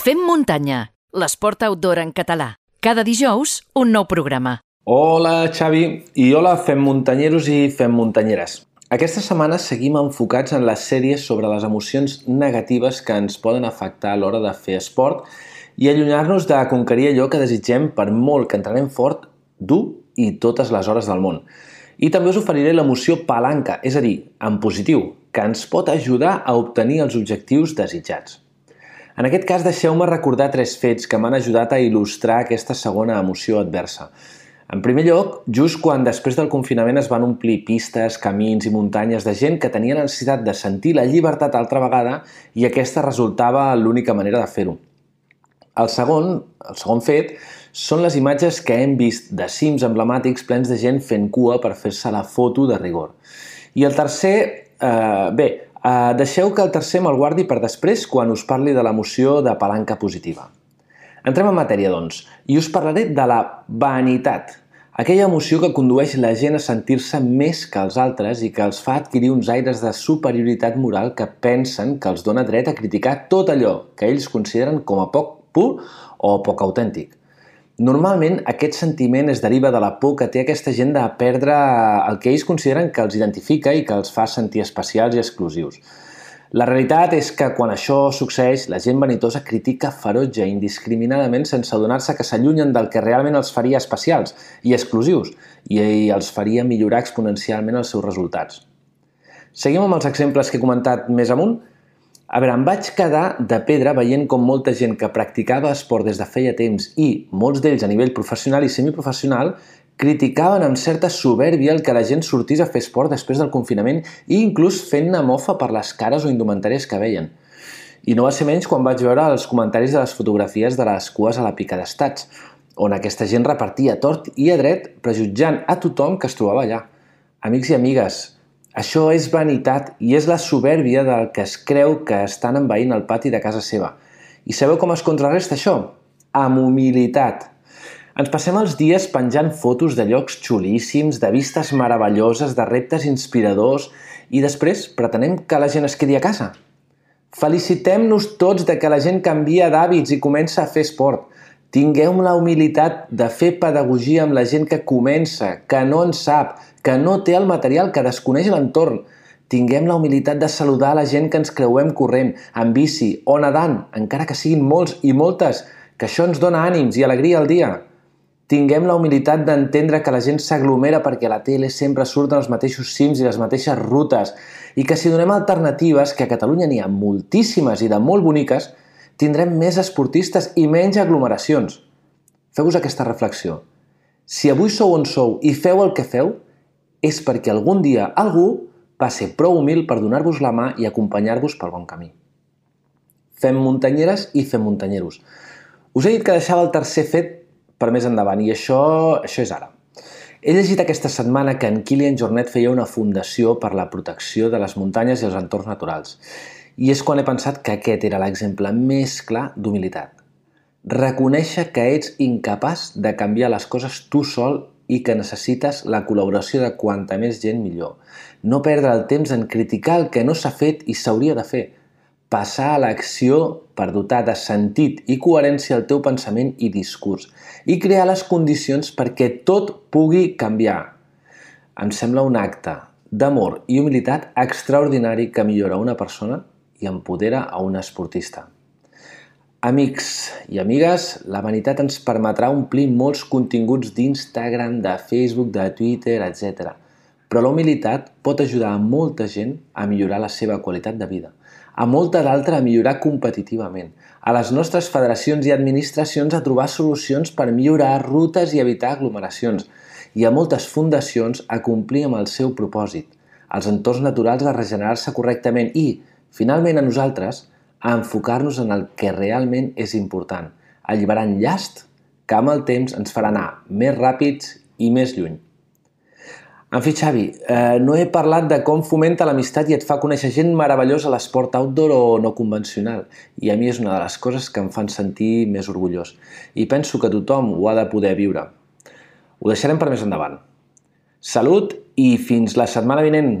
Fem muntanya, l'esport outdoor en català. Cada dijous, un nou programa. Hola, Xavi, i hola, fem muntanyeros i fem muntanyeres. Aquesta setmana seguim enfocats en les sèries sobre les emocions negatives que ens poden afectar a l'hora de fer esport i allunyar-nos de conquerir allò que desitgem per molt que entrenem fort, dur i totes les hores del món. I també us oferiré l'emoció palanca, és a dir, en positiu, que ens pot ajudar a obtenir els objectius desitjats. En aquest cas, deixeu-me recordar tres fets que m'han ajudat a il·lustrar aquesta segona emoció adversa. En primer lloc, just quan després del confinament es van omplir pistes, camins i muntanyes de gent que tenia la necessitat de sentir la llibertat altra vegada i aquesta resultava l'única manera de fer-ho. El segon, el segon fet són les imatges que hem vist de cims emblemàtics plens de gent fent cua per fer-se la foto de rigor. I el tercer, eh, bé, Uh, deixeu que el tercer me'l guardi per després quan us parli de l'emoció de palanca positiva. Entrem en matèria, doncs, i us parlaré de la vanitat, aquella emoció que condueix la gent a sentir-se més que els altres i que els fa adquirir uns aires de superioritat moral que pensen que els dona dret a criticar tot allò que ells consideren com a poc pur o poc autèntic. Normalment aquest sentiment es deriva de la por que té aquesta gent de perdre el que ells consideren que els identifica i que els fa sentir especials i exclusius. La realitat és que quan això succeeix, la gent vanitosa critica ferotge indiscriminadament sense adonar-se que s'allunyen del que realment els faria especials i exclusius i els faria millorar exponencialment els seus resultats. Seguim amb els exemples que he comentat més amunt a veure, em vaig quedar de pedra veient com molta gent que practicava esport des de feia temps i molts d'ells a nivell professional i semiprofessional criticaven amb certa soberbia el que la gent sortís a fer esport després del confinament i inclús fent-ne mofa per les cares o indumentàries que veien. I no va ser menys quan vaig veure els comentaris de les fotografies de les cues a la pica d'estats, on aquesta gent repartia tort i a dret prejutjant a tothom que es trobava allà. Amics i amigues, això és vanitat i és la soberbia del que es creu que estan envaint el pati de casa seva. I sabeu com es contrarresta això? Amb humilitat. Ens passem els dies penjant fotos de llocs xulíssims, de vistes meravelloses, de reptes inspiradors i després pretenem que la gent es quedi a casa. Felicitem-nos tots de que la gent canvia d'hàbits i comença a fer esport. Tingueu la humilitat de fer pedagogia amb la gent que comença, que no en sap, que no té el material, que desconeix l'entorn. Tinguem la humilitat de saludar la gent que ens creuem corrent, en bici o nedant, encara que siguin molts i moltes, que això ens dona ànims i alegria al dia. Tinguem la humilitat d'entendre que la gent s'aglomera perquè a la tele sempre surten els mateixos cims i les mateixes rutes i que si donem alternatives, que a Catalunya n'hi ha moltíssimes i de molt boniques, tindrem més esportistes i menys aglomeracions. Feu-vos aquesta reflexió. Si avui sou on sou i feu el que feu, és perquè algun dia algú va ser prou humil per donar-vos la mà i acompanyar-vos pel bon camí. Fem muntanyeres i fem muntanyeros. Us he dit que deixava el tercer fet per més endavant i això, això és ara. He llegit aquesta setmana que en Kilian Jornet feia una fundació per la protecció de les muntanyes i els entorns naturals. I és quan he pensat que aquest era l'exemple més clar d'humilitat. Reconèixer que ets incapaç de canviar les coses tu sol i que necessites la col·laboració de quanta més gent millor. No perdre el temps en criticar el que no s'ha fet i s'hauria de fer. Passar a l'acció per dotar de sentit i coherència el teu pensament i discurs i crear les condicions perquè tot pugui canviar. Em sembla un acte d'amor i humilitat extraordinari que millora una persona i empodera a un esportista. Amics i amigues, la vanitat ens permetrà omplir molts continguts d'Instagram, de Facebook, de Twitter, etc. Però la humilitat pot ajudar a molta gent a millorar la seva qualitat de vida, a molta d'altra a millorar competitivament, a les nostres federacions i administracions a trobar solucions per millorar rutes i evitar aglomeracions, i a moltes fundacions a complir amb el seu propòsit, als entorns naturals a regenerar-se correctament i, finalment a nosaltres, a enfocar-nos en el que realment és important, alliberant llast que amb el temps ens farà anar més ràpids i més lluny. En fi, Xavi, eh, no he parlat de com fomenta l'amistat i et fa conèixer gent meravellosa a l'esport outdoor o no convencional. I a mi és una de les coses que em fan sentir més orgullós. I penso que tothom ho ha de poder viure. Ho deixarem per més endavant. Salut i fins la setmana vinent!